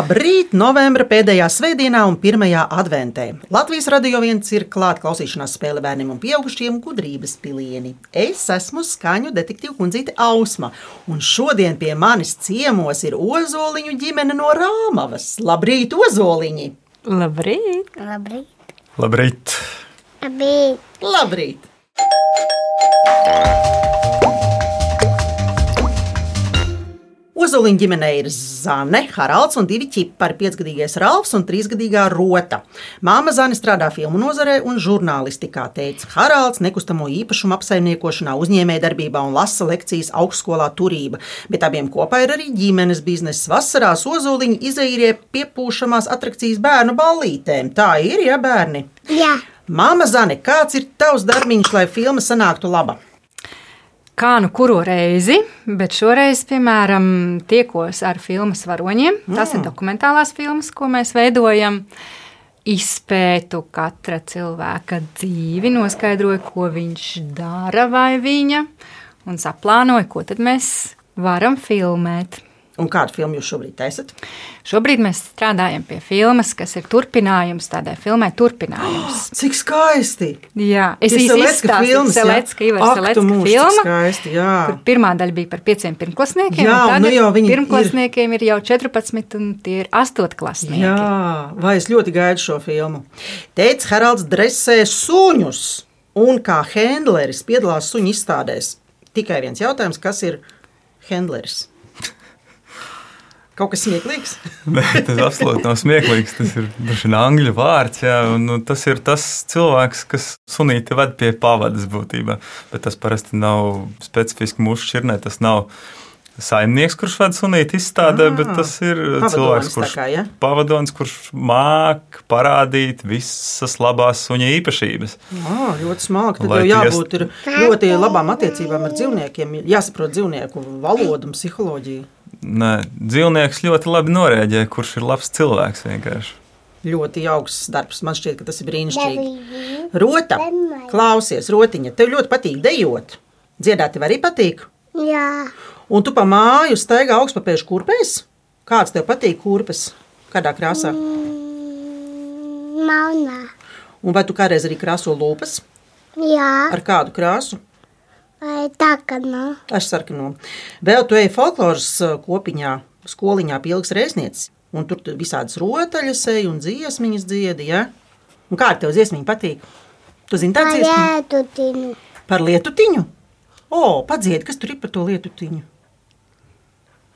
Labrīt, novembra pēdējā svētdienā un pirmajā adventē. Latvijas radio viens ir klāta klausīšanās spēle bērniem un pieaugušiem gudrības pilieni. Es esmu skaņu detektīva kundzīte Ausma, un šodien pie manis ciemos ir ozoliņu ģimene no Rāmavas. Labrīt, ozoliņi! Labrīt! Labrīt! Labrīt! Labrīt! Labrīt! Ozoliņa ģimenē ir Zane, Haralds un divi ķipari - piecgadīgais Ralfs un trīsgadīgā Rota. Māma Zane strādā filmu nozarē un žurnālistikā, teica Haralds, nekustamo īpašumu apsaimniekošanā, uzņēmējdarbībā un lasa lekcijas augstskolā turība. Bet abiem kopā ir arī ģimenes biznesa. Vasarās ozoliņi izaīrie piepūšamās atrakcijas bērnu ballītēm. Tā ir, ja bērni? Jā, Māma Zane, kāds ir tavs darbiņš, lai filma sanāktu laba? Kā nu kuru reizi, bet šoreiz, piemēram, tiekos ar filmas varoņiem. Tas ir dokumentālās filmas, ko mēs veidojam. Izpētu katra cilvēka dzīvi, noskaidroju, ko viņš dara vai viņa, un saplānoju, ko tad mēs varam filmēt. Un kādu filmu jūs šobrīd taisat? Šobrīd mēs strādājam pie filmas, kas ir turpinājums tādai filmai. Turpinājums. Cik skaisti! Jā, es Ir īsi Selecka jā? Selecka, filma, skaisti, jā. pirmā daļa bija par pieciem pirmklasniekiem. Jā, un nu jau viņi ir- pirmklasniekiem ir jau 14, un tie ir astotklasnieki. Jā, vai es ļoti gaidu šo filmu. Teicis Haralds dresē suņus, un kā handleris piedalās suņu izstādēs. Tikai viens jautājums, kas ir handleris? Kaut kas smieklīgs. Nē, tas absolūti nav smieklīgs. Tas ir dažs angļu vārds. Jā, un, nu, tas ir tas cilvēks, kas sunīti ved pie pavadas būtībā. Bet tas parasti nav specifiski mūsu šķirnē. Tas nav saimnieks, kurš ved sunīti izstādē, Ah, bet tas ir cilvēks, kurš kā, ja? pavadonis, kurš māk parādīt visas labās suņa īpašības. Jā, ļoti smalki. Tad jau jābūt ir ļoti labām attiecībām ar dzīvniekiem. Jāsaprot dzīvnieku valodu un psiholoģiju. Nē, dzīvnieks ļoti labi norēģē, kurš ir labs cilvēks vienkārši. Ļoti augsts darbs. Man šķiet, ka tas ir brīnišķīgi. Rota, klausies, rotiņa, tev ļoti patīk dejot. Dziedāt tev arī patīk. jā. Un tu pa māju staigā augstpapēžu kurpēs? Kāds tev patīk kurpes? Kādā krāsā? Maunā. Un vai tu kādreiz arī krāso lūpas? Jā, Ar kādu krāsu? Vai tā kā nav? Ar sarkano. Vēl tu ej folkloras uh, kopiņā, skoliņā pieliks rēsniecis. Un tur tu visādas rotaļas ej un dziesmiņas dziedi, ja? Un kā tev dziesmiņa patīk? Tu zini tādu dziesmu? Lietutiņu. Par lietutiņu? O, padzied, kas tur ir par to lietutiņu?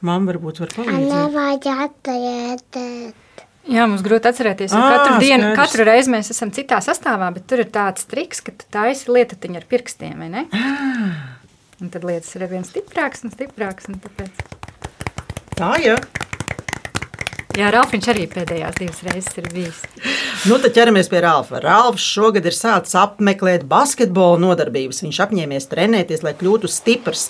Mamma varbūt var palīdzēt. Nevajag atcerēties. Jā, mums grūti atcerēties, jo Ā, katru dienu, skaidrs. katru reizi mēs esam citā sastāvā, bet tur ir tāds triks, ka tu taisi lietutiņu ar pirkstiem, vai ne? Un tad lietas ir arvien stiprākas un stiprākas. Un tāpēc... Tā, ja. Jā, Ralfiņš arī pēdējās divas reizes ir bijis. Nu, tad ķeramies pie Rāfa. Rāfs šogad ir sācis apmeklēt basketbola nodarbības. Viņš apņēmies trenēties, lai kļūtu stiprs.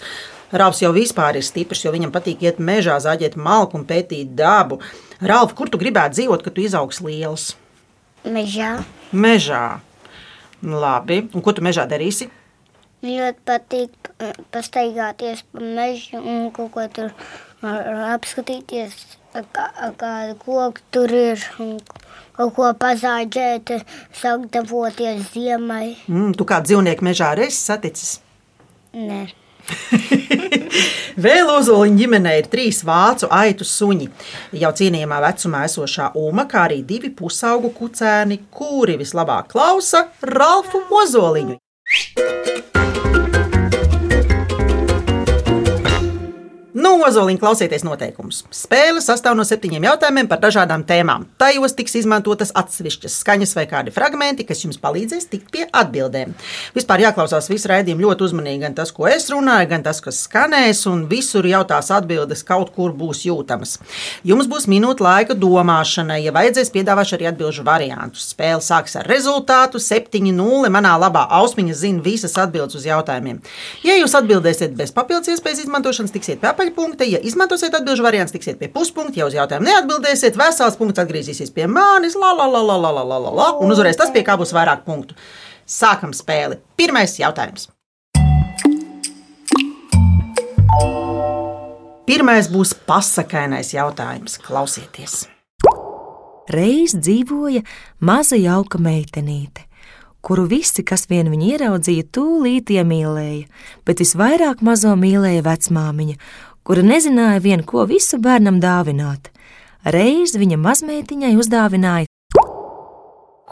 Rāfs jau vispār ir stiprs, jo viņam patīk iet mežā, zaģēt malku un pētīt dabu. Rāf, kur tu gribētu dzīvot, kad tu izaugs liels? Mežā. Mežā. Labi, un ko tu mežā darīsi? Man ļoti patīk eh, pastaigāties pa mežu un kaut ko tur ar- apskatīties, kā- kāda koka tur ir un kaut ko pazāģēt, sagatavoties ziemai. Mm, tu kā dzīvnieku mežā esi saticis? Nē. Vēl Ozoliņa ģimenē ir trīs vācu aitu suņi. Jau cienījamā vecumā esošā Uma, kā arī divi pusaugu kucēni, kuri vislabāk klausa Ralfu Ozoliņu. Nu, Ozoliņa, klausieties noteikumus. Spēle sastāv no septiņiem jautājumiem par dažādām tēmām. Tajos tiks izmantotas atsevišķas skaņas vai kādi fragmenti, kas jums palīdzēs tikt pie atbildēm. Vispār jāklausās visu raidījumu ļoti uzmanīgi, gan tas, ko es runāju, gan tas, kas skanēs, un visur jau tās atbildes kaut kur būs jūtamas. Jums būs minūte laika domāšanai, ja vajadzēs piedāvāšu arī atbildžu variantus. Spēle sāks ar rezultātu 7-0. Manā labā ausmiņa zina visas atbildes uz jautājumiem. Ja jūs atbildēsiet bez papildus iespējas izmantošanas, tiksiet pie apaļpunkta. Ja izmantosiet atbildžu variantus, tiksiet pie puspunkta. Ja uz jautājumu neatbildēsiet, vesels punkts atgriezīsies pie manis, la, la, la, la, la, la, la, la, un uzvarēs tas, pie kā būs vairāk punktu. Sākam spēli. Pirmais jautājums. Pirmais būs pasakainais jautājums. Klausieties! Reiz dzīvoja maza jauka meitenīte, kuru visi, kas vien viņu ieraudzīja, tūlīt iemīlēja, bet visvairāk mazo mīlēja vecmāmiņa, kura nezināja vien, ko visu bērnam dāvināt. Reiz viņa mazmeitiņai uzdāvināja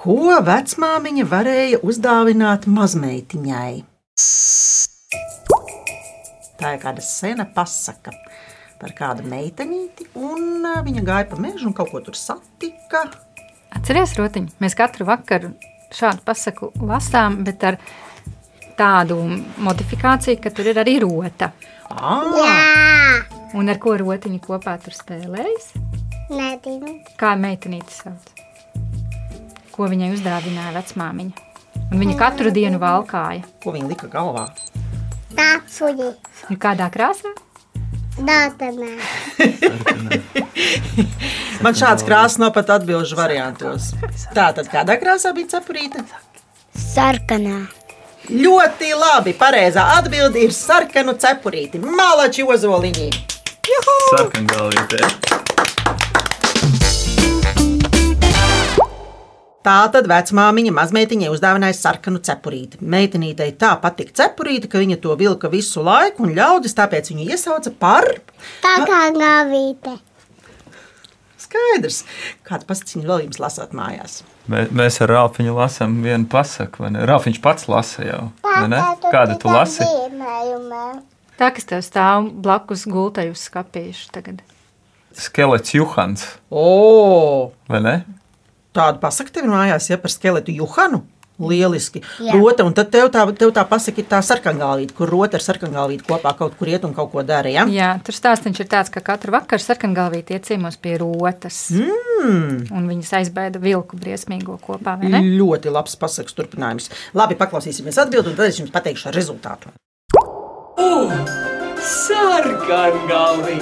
Ko vecmāmiņa varēja uzdāvināt mazmeitiņai? Tā ir kāda sena pasaka par kādu meitenīti, un viņa gāja pa mežu un kaut ko tur satika. Atceries, Rotiņ, mēs katru vakaru šādu pasaku lasām, bet ar tādu modifikāciju, ka tur ir arī rota. Ah, Un ar ko rotiņu kopā tur spēlējas? Nezinu. Kā meitenīte sauc? Ko viņai uzdāvināja vecmāmiņa? Un viņa katru dienu valkāja. ko viņa lika galvā? Tā suģi. Nu, kādā krāsā? Dātanē. Man šāds krāsas nav pat atbildžu variantos. Tā tad kādā krāsā bija cepurīte? Sarkanā. Ļoti labi. Pareizā atbilde ir sarkanu cepurīti. Malači ozoliņi. Sarkangalvītē. Tā tad vecmāmiņa mazmeitiņai uzdāvināja sarkanu cepurīti. Meitenītei tā patika cepurīte, ka viņa to vilka visu laiku, un ļaudis tāpēc viņu iesauca par gāvīte. skaidrs. Kādu pasakiņu vēl jums lasāt mājās? Mē, mēs ar Rāfiņu lasām vienu pasaku. vai ne? Rāfiņš pats lasa jau. vai ne? Kādu tu lasi? Tā, kas tev stāv blakus gultai uz skapīšu tagad. Skelets Juhans. O, Vai ne? tādu pasaku tev mājās, ja par skeletu Juhanu. Lieliski. Jā. Rota, un tad tev tā, tev tā pasaka, ir tā sarkangālīte, kur rota ar sarkangālīti kopā kaut kur iet un kaut ko dara. Ja? Jā, tur stāstījums ir tāds, ka katru vakaru sarkangalvīti ieciemos pie rotas. Mm. Un viņas aizbēda vilku briesmīgo kopā, vai ne? Ļoti labs pasakas turpinājums. Labi, paklausīsimies atbildi, un tad es jums pateikšu rezultātu. Sarkangalvi!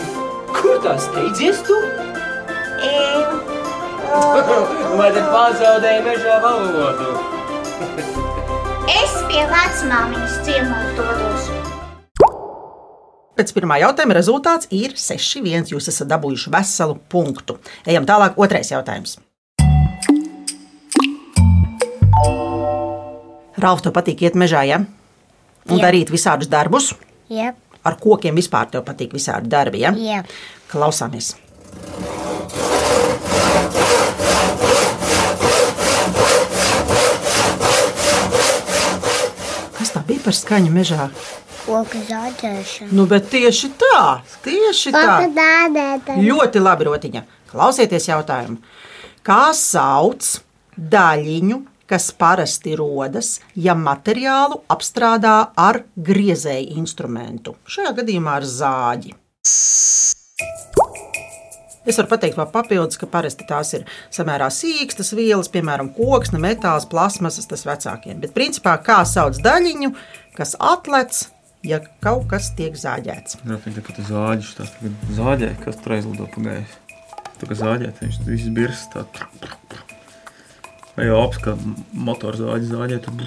Kur tas steidzies tu? Vai tad pazaudēji mežā valodu? Es pie vecmāmiņas ciemos dodos. Pēc pirmā jautājuma rezultāts ir 6-1. Jūs esat dabūjuši veselu punktu. Ejam tālāk, otrais jautājums. Ralf, tev patīk iet mežā, ja? Un Jā. darīt visādus darbus. Jā, Ar kokiem vispār tev patīk visādi darbi, ja? jā. Klausāmies. Kas tā bija par skaņu mežā? Koku zāģēšana. Nu, bet tieši tā, tieši tā. Koku dādētana. Ļoti labi, Rotiņa. Klausieties jautājumu. Kā sauc daļiņu, kas parasti rodas, ja materiālu apstrādā ar griezēju instrumentu? Šajā gadījumā ar zāģi. Es varu pateikt, vēl papildus, ka parasti tās ir samērā sīkstas vielas, piemēram, koksne, metāls, plasmasas, tas vecākiem. Bet, principā, kā sauc daļiņu, kas atlec, ja kaut kas tiek zāģēts? Rāfiņš tā kā zāģis. Tā kā zāģē, kas tur aizlido pagājis. Tā kā zāģē, viņš viss birs tā. Vai jau aps, kā motors zāģi zāģē, tad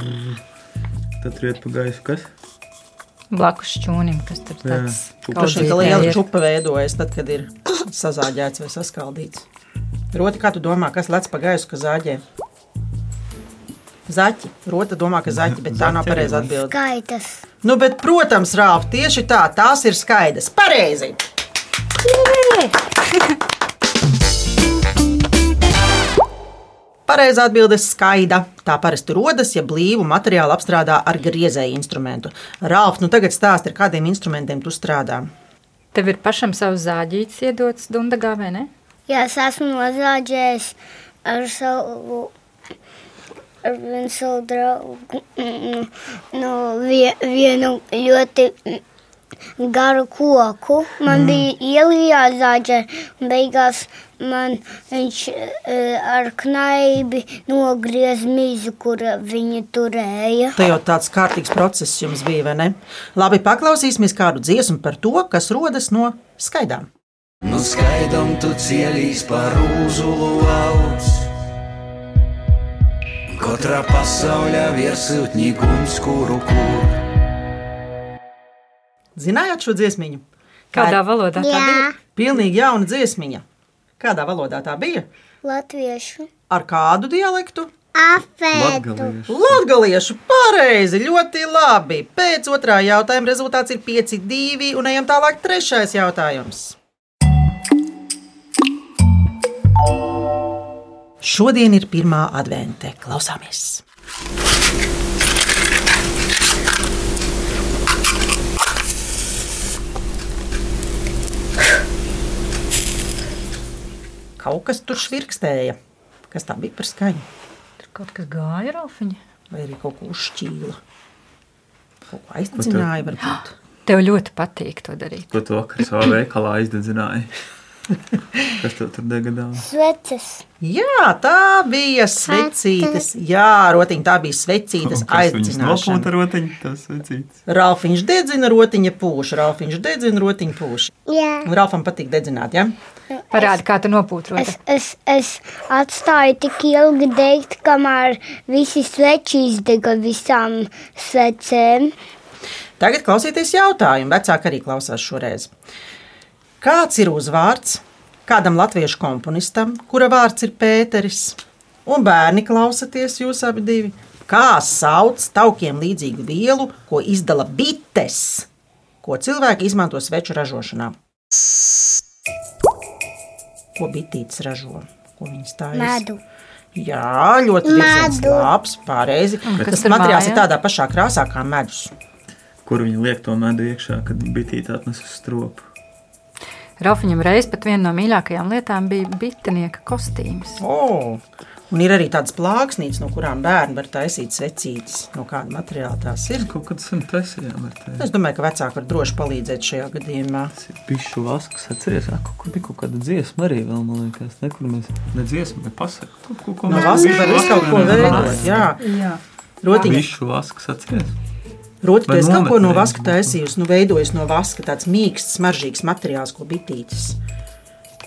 tad tur iet pagājis. Kas? Blakus šķūnim, kas tur tāds. Kaut kaudzītē liela čupa veidojas, tad, kad ir sazāģēts vai saskaldīts. Roti, kā tu domā, kas lec pa gaisu, ka zāģē? Zaķi. Rota domā, ka zaķi, bet tā nav pareiza atbilde. Gaitas. Nu, bet, protams, Rāf, tieši tā, tās ir skaidrs. Pareizi! Pareizā atbilde ir skaida. Tā parasti rodas, ja blīvu materiālu apstrādā ar griezēju instrumentu. Rāf, nu tagad stāsti, ar kādiem instrumentiem tu strādā. Tev ir pašam savs zāģītis iedots Dundagā, vai ne? Jā, es esmu nozāģējis ar savu. Ar vienu savu draugu. vie- vienu ļoti garu koku. Man mm. bija ielā jāzāģē, un beigās man viņš eh, ar knaibi nogriez mizu, kur viņa turēja. Tā jau tāds kārtīgs process jums bija, vai ne? Labi, paklausīsimies kādu dziesmu par to, kas rodas no skaidām. Nu skaidam tu cielīs par uzulu augs. Katrā pasaulē virsotņīgums, kuru kur. Zinājāt šo dziesmiņu? Kādā valodā? Jā, Pilnīgi jauna dziesmiņa. Kādā valodā tā bija? latviešu. Ar kādu dialektu? Afētu. Latviešu pareizi, ļoti labi. Pēc otrā jautājuma rezultāts ir 5-2, un ejam tālāk. Trešais jautājums. Šodien ir pirmā advente. Klausāmies! Kaut kas tur švirkstēja. Kas tā bija par skaņu? Tur kaut kas gāja, Ralfiņa. Vai arī kaut ko uzšķīla? Kaut ko aizdedzināja, varbūt. Tev ļoti patīk to darīt. Ko tu vakar savā veikalā izdedzināji? Kas tev tur degadās? Sveces. Jā, tā bija svecītes. Jā, rotiņa, tā bija svecītes Nopūta aizdedzināšana. rotiņa, tas vecīts. Ralfiņš dedzina, rotiņa pūš. Ralfiņš dedzina, rotiņa pūš. Jā. Un Ralfam patīk dedzināt, ja? Parādi, kā tu nopūtroti. Es, es, es atstāju tik ilgi degt, kamēr visi sveči izdega visām svecēm. Tagad klausieties jautājumu. Vecāki arī klausās šoreiz. Kāds ir uzvārds kādam latviešu komponistam, kura vārds ir Pēteris? Un bērni klausieties, jūs abi divi. Kā sauc taukiem līdzīgu vielu, ko izdala bites, ko cilvēki izmanto sveču ražošanā? Ko bitītes ražo? Ko viņas tā Medu. Jā, ļoti labs, pareizi. kas Tas materiāls ir tādā pašā krāsā kā medus. Kur viņi liek to medu iekšā, kad bitīte atnes uz stropu? Ralfiņam reiz pat viena no mīļākajām lietām bija bitinieka kostīms. Oh. Un ir arī tādas plāksnītes, no kurām bērni var taisīt svecītes. No kāda materiāla tās ir? Kaut kad sen taisījām ar tevi. Es domāju, ka vecāki var droši palīdzēt šajā gadījumā. Tas ir bišu vasks, atceries, kaut kur bija kaut kāda dziesma arī vēl, man liekas, nekur mēs, ne dziesma, bet pasaka, kaut ko, ko No vaska var visu kaut ko veidot. Jā, Jā. rotiņa. Bišu vasks, atceries? Roti, Vai es kaut ko no vaska taisījusi, nu veidojas no vaska tāds mīksts, smaržīgs materiāls, ko bitītes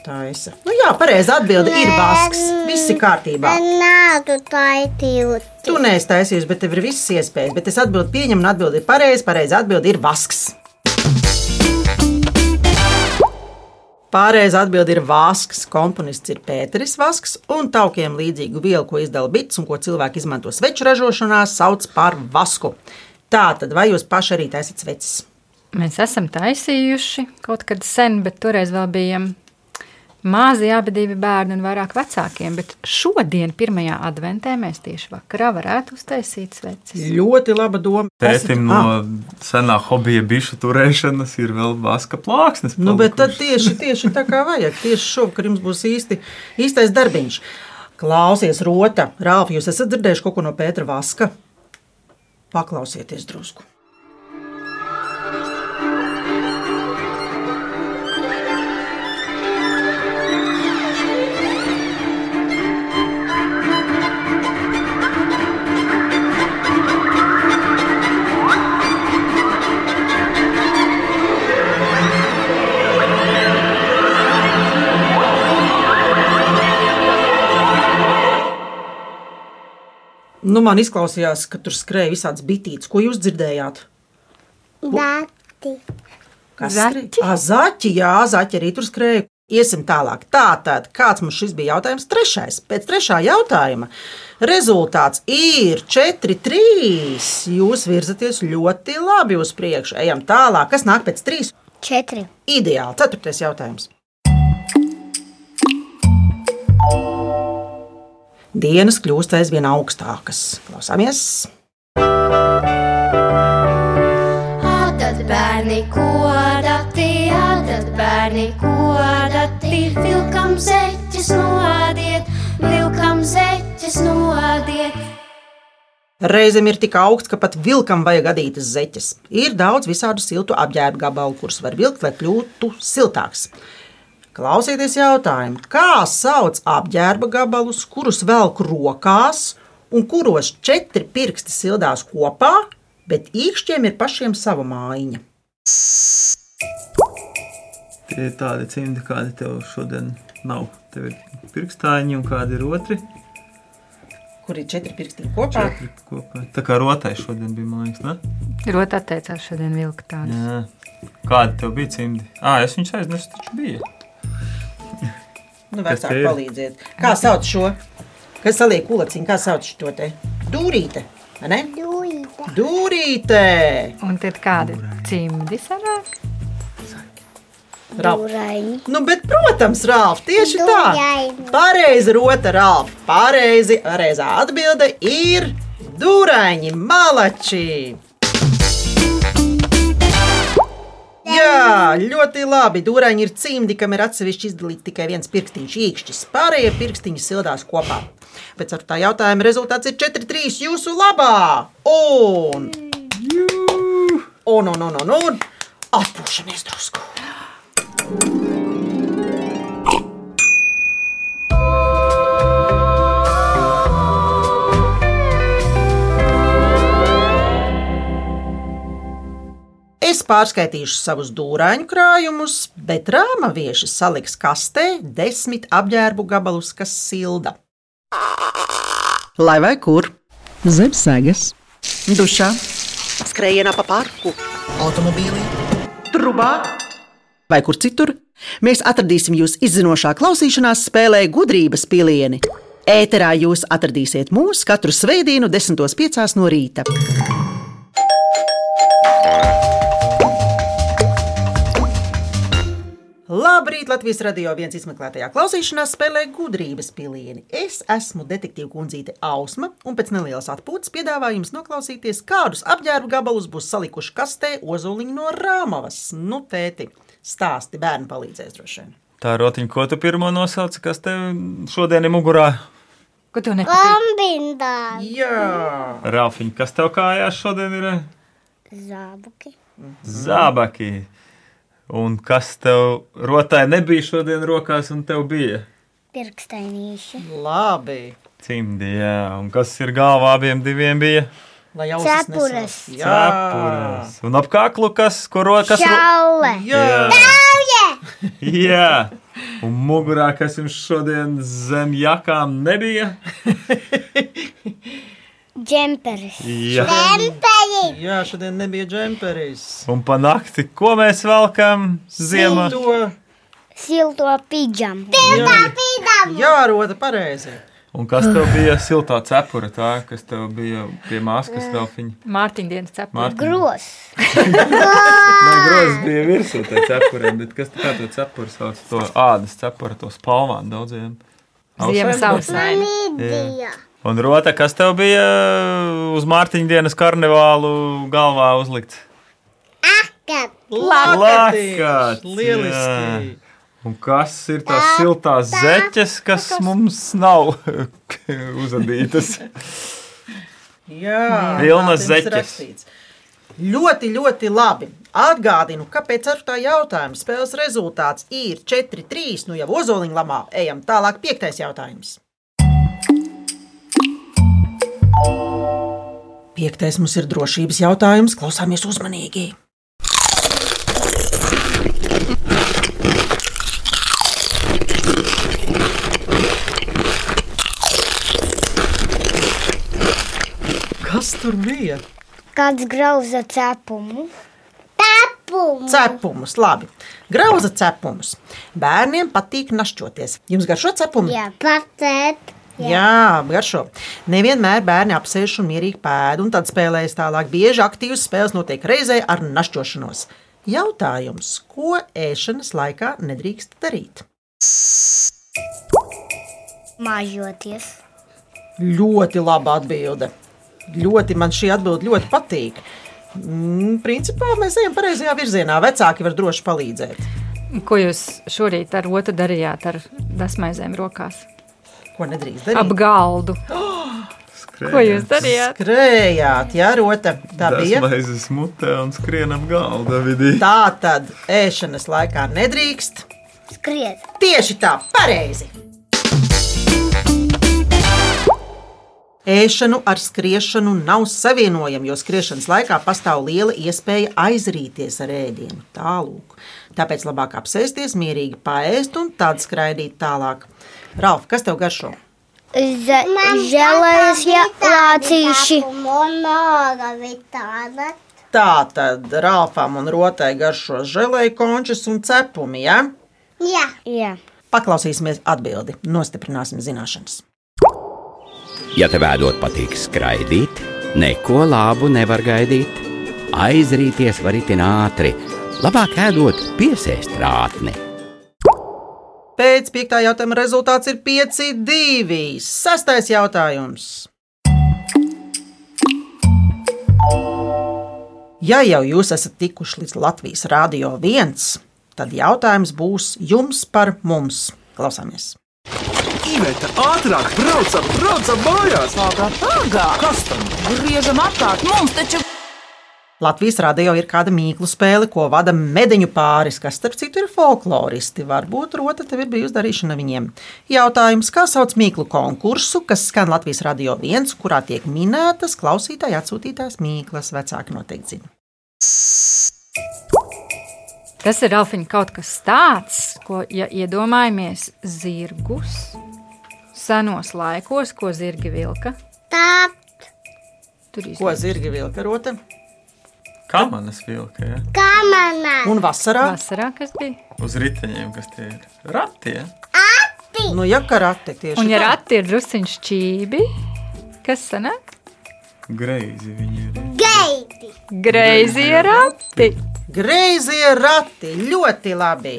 taisa. Nu jā, pareizi atbilde ir vasks. Viss ir kārtībā. Nē, tu taisīji. Tu neesi taisījis, bet tev ir visas iespējas. Bet es atbildu pieņemu, un atbildi ir pareizi. Pareizi atbildi ir vasks. Pārējais atbildi ir vasks. Komponists ir Pēteris Vasks, un taukiem līdzīgu vielu, ko izdala bits un ko cilvēki izmanto sveču ražošanā, sauc par vasku. Tā tad, vai jūs paši arī taisat sveces? Mēs esam taisījuši kaut kad sen, bet toreiz vēl bijām mazi abi divi bērni un vairāk vecākiem. Bet šodien, pirmajā adventē, mēs tieši vakarā varētu uztaisīt sveces. Ļoti laba doma. Tētim no Ah, senā hobija bišu turēšanas ir vēl vaska plāksnes. Nu, bet tad tieši, tieši tā kā vajag. Tieši šovakar jums būs īsti, īstais darbiņš. Klausies, Rota, Rāfa, jūs esat dzirdējuši kaut ko no Pētera Vaska? Paklausieties drusku. Nu, man izklausījās, ka tur skrēja visādas bitītes. Ko jūs dzirdējāt? Dati. Kas Zaķi? Ah, zaķi, jā, zaķi arī tur skrēja. Iesim tālāk. Tātad, kāds mums šis bija jautājums? Trešais. Pēc trešā jautājuma rezultāts ir 4-3. Jūs virzaties ļoti labi uz priekšu. Ejam tālāk. Kas nāk pēc trīs? Četri. Ideāli. Ceturtais jautājums. Dienas kļūst aizvien augstākas. Klausāmies! Atad bērni kodati, atad bērni kodati, vilkam zeķes nodiet, vilkam zeķes nodiet. Reizēm ir tik augsts, ka pat vilkam vajag adītas zeķes. Ir daudz visādu siltu apģērbu gabalu, kurus var vilkt, lai kļūtu siltāks. Klausieties jautājumu, kā sauc apģērba gabalus, kurus velk rokās un kuros četri pirksti sildās kopā, bet īkšķiem ir pašiem sava mājiņa. Tie ir tādi cimdi, kādi tev šodien nav. Tev ir pirkstāņi un kādi ir otri. Kur ir četri pirksti kopā? Četri kopā. Tā kā rotai šodien bija, man liekas, ne? Rota atteicās šodien vilkt tādu. Jā. Kāda tev bija cimdi? Ah, es viņus aiznesu, taču bija. Nu, vecāki palīdziet. Kā sauc šo? Kas saliek kulaciņu? Kā sauc šo te? Dūrīte. vai Ne? Dūrīte. Dūrīte. Un tad kādi cimdi sanāk? Dūraini. Nu, bet, protams, Rāf, tieši tā. Dūraini. Pareizi, rota Rāf. Pareizi, pareizā atbilde ir dūraini, malači. Ļoti labi. Dūraini ir cimdi, kam ir atsevišķi izdalīts tikai viens pirkstiņš, īkšķis. Pārējie pirkstiņi sildās kopā. Pēc ar tā jautājuma rezultāts ir 4-3 jūsu labā. Un, un, un, un, un, un atpūšamies drusku. Es pārskaitīšu savus dūrāņu krājumus, bet rāma vieši saliks kastē desmit apģērbu gabalus, kas silda. Lai vai kur? Zem sēgas, dušā, skrējienā pa parku, automobīlī, trubā vai kur citur. Mēs atradīsim jūs izzinošā klausīšanās spēlē gudrības pilieni. Ēterā jūs atradīsiet mūs katru svētdienu, 10.5. no rīta. Labrīt, Latvijas radio viens izmeklētajā klausīšanās spēlē gudrības pilieni. Es esmu detektīva kundzīte Ausma, un pēc nelielas atpūtas piedāvāju jums noklausīties, kādus apģērbu gabalus būs salikuši kastē ozoliņi no Rāmavas. Nu, tēti, stāsti bērnu palīdzēs droši vien. Tā rotiņa, ko tu pirmo nosauci, kas tev šodien ir mugurā? Ko tev nepatīk? Kombinācija. Jā, Rāfiņ, kas tev kājās šodien ir? Zābuki. Zābaki. Un kas tev rotāji nebija šodien rokās, un tev bija? Pirkstainīši. labi. Cimdi, jā. Un kas ir galvā abiem diviem bija? Lai jau Cepures. Cepures. Un ap kaklu kas, ko rokas? Čaule. Jā, Jā. Un mugurā, kas jums šodien zem jakām nebija? Džemperis. Jā. Džemperi. jā šodien nebija džemperis. Un pa nakti, ko mēs velkam ziemā? Silto. Silto pidžamu. Jā, jā rota pareizi. Un kas tev bija siltā cepura, tā, kas tev bija pie māsas Ralfiņa? Mārtiņa dienas cepura. Mārtiņa. Gros. Nē, grozs bija virsū tai cepurē, bet kas tā kā to cepuru sauc? To ādas cepuru, to spalvām daudziem. Ziemas Ausaini? ausaini. Un rota, kas tev bija uz Mārtiņa dienas karnevālu galvā uzlikts? Lakats, Lieliski. Un kas ir tās siltās zeķes, kas mums nav uzadītas? Jā, Vilnas tā zeķes. Ļoti, ļoti labi. Atgādinu, ka pēc ceturtā jautājuma spēles rezultāts ir 4-3. Nu jau ozoliņa lamā ejam tālāk. Piektais jautājums. Piektais mums ir drošības jautājums. Klausāmies uzmanīgi. Kas tur bija? kāds grauza cepumu. Cepumu. Cepumus, labi. Grauza cepumus. Bērniem patīk našķoties. Jums garšo cepumi? Jā, patēt. Jā, garšo. Nevienmēr bērni apsēž un mierīgi pēd, un tad spēlējas tālāk. Bieži aktīvas spēles notiek reizē ar našķošanos. Jautājums, ko ēšanas laikā nedrīkst darīt? Mājoties. Ļoti laba atbilde. Ļoti man šī atbilde ļoti patīk. Mm, principā mēs ejam pareizajā virzienā. Vecāki var droši palīdzēt. Ko jūs šorīt ar otru darījāt ar dasmaizēm rokās? Ko nedrīkst darīt? Ap galdu. Ko jūs darījāt? Skrējāt, jā, rota. Tā bija. maizes mutē un skrien ap galda vidī. Tā tad ēšanas laikā nedrīkst. Skriet. Tieši tā, pareizi. Ēšanu ar skriešanu nav savienojama, jo skriešanas laikā pastāv liela iespēja aizrīties ar ēdienu. Tālūk. Tāpēc labāk apsēsties, mierīgi paēst un tad skraidīt tālāk. Ralf, kas tev garšo? Žēlējas lācīši. Tā tad rāpām un rotai garšo žēlēju končus un cepumi. Ja? Jā, Jā. Paklausīsimies atbildi, nostiprināsim zināšanas. Ja tev ēdot patīk skraidīt, neko labu nevar gaidīt. Aizrīties var itin ātri, labāk ēdot piesēst rātni. Pēc piektā jautājuma rezultāts ir 5, 2. Sastais jautājums. Ja jau jūs esat tikuši līdz Latvijas Rādio 1, tad jautājums būs jums par mums. Klausāmies! Iveta, ātrāk, braucam, braucam mājās! Pagā, pagā! Kas tam? Griežam apkārt, mums taču Latvijas radio ir kāda mīklu spēle, ko vada medeņu pāris, kas, starp citu, ir folkloristi. Varbūt rota tev ir bijusi darīšana ar viņiem. Jautājums, kā sauc mīklu konkursu, kas skan Latvijas radio viens, kurā tiek minētas klausītāji atsūtītās mīklas, vecāki noteikti zina. Tas ir Alfiņa kaut kas tāds, ko, ja iedomājamies zirgus senos laikos, ko zirgi vilka. tā Tur Ko zirgi vilka rota? Kā manas vilka, ja? kā manā. Un vasarā? Vasarā, kas bija? Uz riteņiem, kas tie ir? Rati, ja? Nu, ja karate tieši Un ja tā. rati ir drusciņš čībi, kas sanāk? Greizi viņi ir. Geidi. Greizie rati. Greizie rati ļoti labi.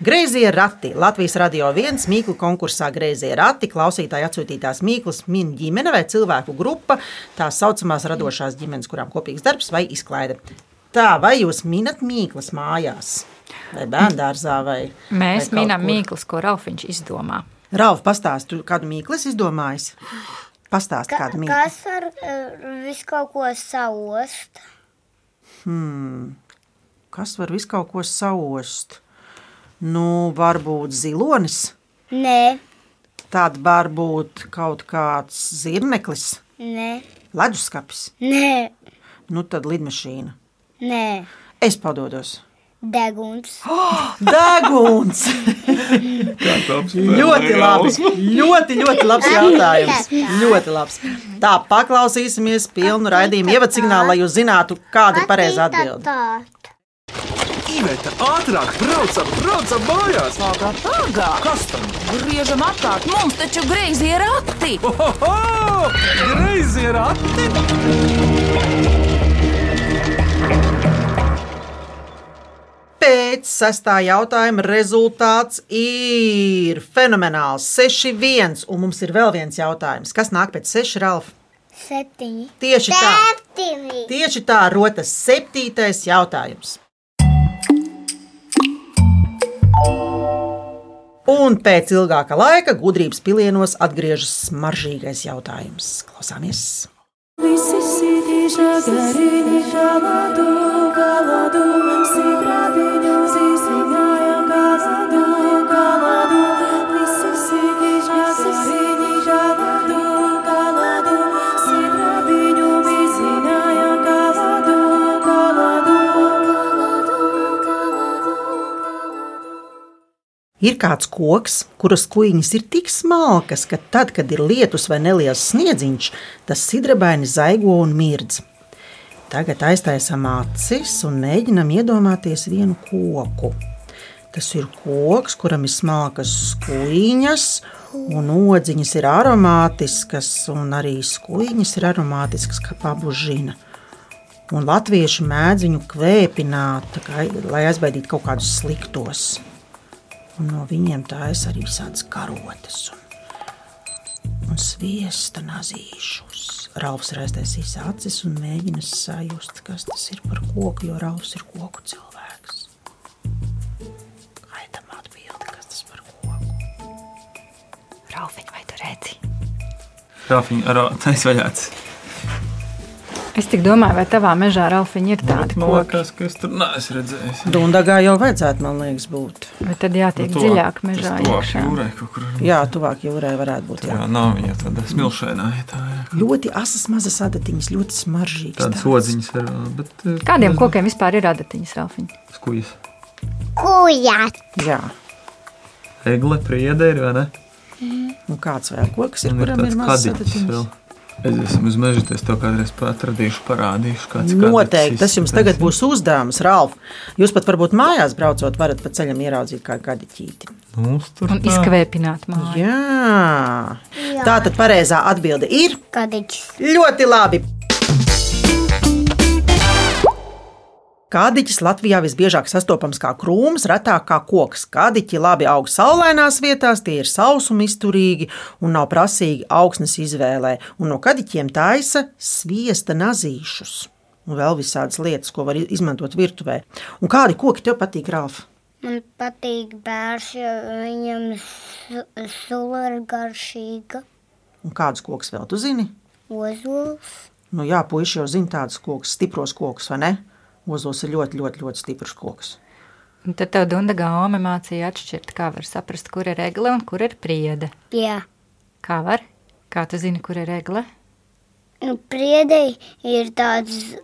Greizie rati Latvijas radio viens mīklu konkursā Greizie rati klausītāji atsūtītās mīklas min ģimene vai cilvēku grupa, tā saucamās radošās ģimenes, kurām kopīgs darbs vai izklaide. Tā, vai jūs minat mīklas mājās, vai bērngārzā, Mēs vai minam kur? mīklas, ko Ralfiņš izdomā. Ralf, pastāst, tu kādu mīklu esi izdomājis? Pastāst, Ka, kādu mīklu. kas var uh, visu kaut ko saost? Kas var visu kaut ko saost? Nu, varbūt zilonis, Nē, tad varbūt kaut kāds zirneklis, nē, leduskapis, nē, nu tad lidmašīna. nē. Es padodos. Deguns. Deguns! ļoti labi. Ļoti, ļoti labs jautājums. Ļoti labs. Tā, paklausīsimies pilnu raidījumu ievadu signālu, lai jūs zinātu, kāda ir pareizā atbilde. Tā. Iveta, ātrāk, braucam, braucam mājās! pagā, pagā! Kas tam? Griežam apkārt, mums taču greizi ir rati! Oho! Greizi ir ati! Pēc sestā jautājuma rezultāts ir fenomenāls. 6-1, un mums ir vēl viens jautājums. Kas nāk pēc 6, Ralf? Septiņi. Tieši tā, Septiņi. tieši tā rotas septītais jautājums. Un pēc ilgāka laika gudrības pilienos atgriežas smaržīgais jautājums. Klausāmies! Visi sītīšā garīgi šāvadu, galadu, sidrabiņu zīsingāja Ir kāds koks, kuras kuģis ir tik smalkas, ka tad, kad ir lietus vai neliels sniedziņš, tas sidrabaini zaigo un mirdz. Tagad aiztaisām acis un mēģinām iedomāties vienu koku. Tas ir koks, kuram ir smalkas skuiņas, un odziņas ir aromātiskas, un arī skuiņas ir aromātiskas, kā pabužina. Un latvieši mēdz viņu kvēpināt, kā, lai aizbaidītu kaut kādus sliktos. Un no viņiem taisa arī visādas karotes un, un sviesta nazīšus. Ralfs raiztaisīs acis un mēģina sajust, kas tas ir par koku, jo Ralfs ir koku cilvēks. Gaidām atbildi, kas tas par koku. Ralfiņ, vai tu redzi? Rāfiņa ar aizvaļāts. Es tik domāju, vai tavā mežā Ralfiņ ir tādi Man koki. liekas, ka es tur neesmu redzējis. Dundagā jau vajadzētu, man liekas, būt. Bet tad jātiek Nu, dziļāk mežā. Tuvāk iekšā. jūrai kur. Jā, tuvāk jūrai varētu būt. Jā. Jā, nav viņa tāda smilšainā. Tā ir Ļoti asas mazas adatiņas, ļoti smaržīgas. tādas odziņas. Ir, bet, eh, Kādiem kokiem vispār ir adatiņas, Ralfiņ? Skujas. Kujāt. Jā. Egle, priede ir, vai ne? Un kāds vēl koks ir, ir kuram ir mazs kadiķis vēl. Adatiņas? Es esmu uz meža, es to kādreiz atradīšu, parādīšu. Kāds Noteikti tas jums tagad būs uzdevums, Ralf. Jūs pat varbūt mājās braucot, varat pa ceļam ieraudzīt kā gadiķīti. Mums tur Un izkvēpināt māju. Jā. Tā tad pareizā atbilde ir Kadiķis. ļoti labi. Kādiķis Latvijā visbiežāk sastopams kā krūms, retāk kā koks. Kādiķi labi aug saulainās vietās, tie ir sausuma izturīgi un nav prasīgi augsnes izvēlē. Un no kādiķiem taisa sviesta nazīšus. Un vēl visādas lietas, ko var izmantot virtuvē. Un kādi koki tev patīk, Ralf? Man patīk bērns, jo viņam su- sula ir garšīga. Un kādus kokus vēl tu zini? Ozols. Nu, jā, puiši jau zina tādus kokus, stipros kokus, vai ne? Ozols ir ļoti, ļoti, ļoti stiprs koks. Un tad tev Dunda Gaume mācīja atšķirt, kā var saprast, kur ir egle un kur ir priede. Jā. Kā var? Kā tu zini, kur ir egle? Nu, priedei ir tāds,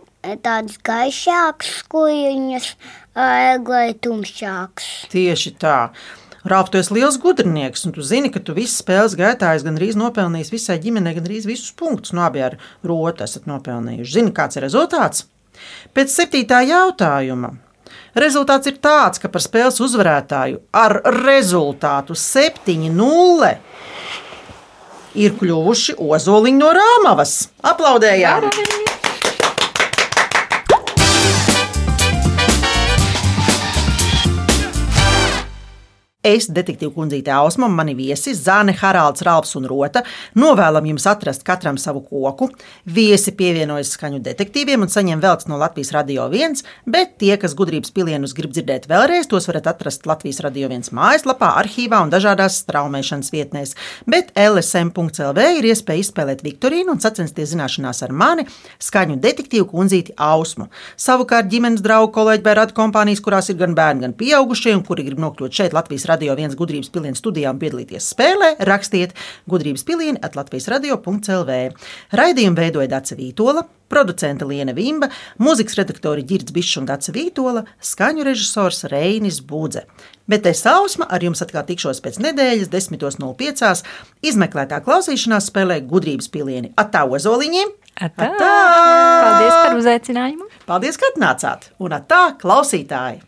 tāds gaišāks kuģiņas, eglai tumšāks. Tieši tā. Rāp, tu esi liels gudrinieks, un tu zini, ka tu visu spēles gaitā esi gandrīz nopelnījis visai ģimenei, gandrīz visus punktus. No abi ar rotu esat nopelnījuši. Zini, kāds ir rezultāts? Pēc septītā jautājuma. Rezultāts ir tāds, ka par spēles uzvarētāju ar rezultātu 7-0 ir kļuvuši ozoliņi no Rāmavas. Aplaudējām! Es, detektīva kundzīte Ausma, mani viesi Zāne, Haralds, Rāps un Rota novēlam jums atrast katram savu koku. Viesi pievienojas skaņu detektīviem un saņem velks no Latvijas Radio 1, bet tie, kas gudrības pilienus grib dzirdēt vēlreiz, tos varat atrast Latvijas Radio 1 mājaslapā, arhīvā un dažādās straumēšanas vietnēs. Bet LSM.CLV ir iespēja izspēlēt Viktorīnu un sacensties zināšanās ar mani, skaņu detektīvu kundzīti Ausmu. Savukārt ģimenes draugu kolēģi radu kompānijas, kurās ir gan bērni, gan pieaugušie, un kuri grib nokļūt šeit Latvijas Radio 1 gudrības pilienu studijā un piedalīties spēlē, rakstiet gudrības pilieni at Latvijas radio.clv. Raidījumu veidoja Dāca Vītola, producente Liena Vimba, mūzikas redaktori Girds Bišs un Dāca Vītola, skaņu režisors Reinis Budze. Bet es Ausma ar jums atkal tikšos pēc nedēļas, 10.05. izmeklētā klausīšanās spēlē gudrības pilieni. Atā ozoliņiem! Atā! Paldies par uzaicinājumu! Paldies, ka atnācāt! Un atā klausītāji!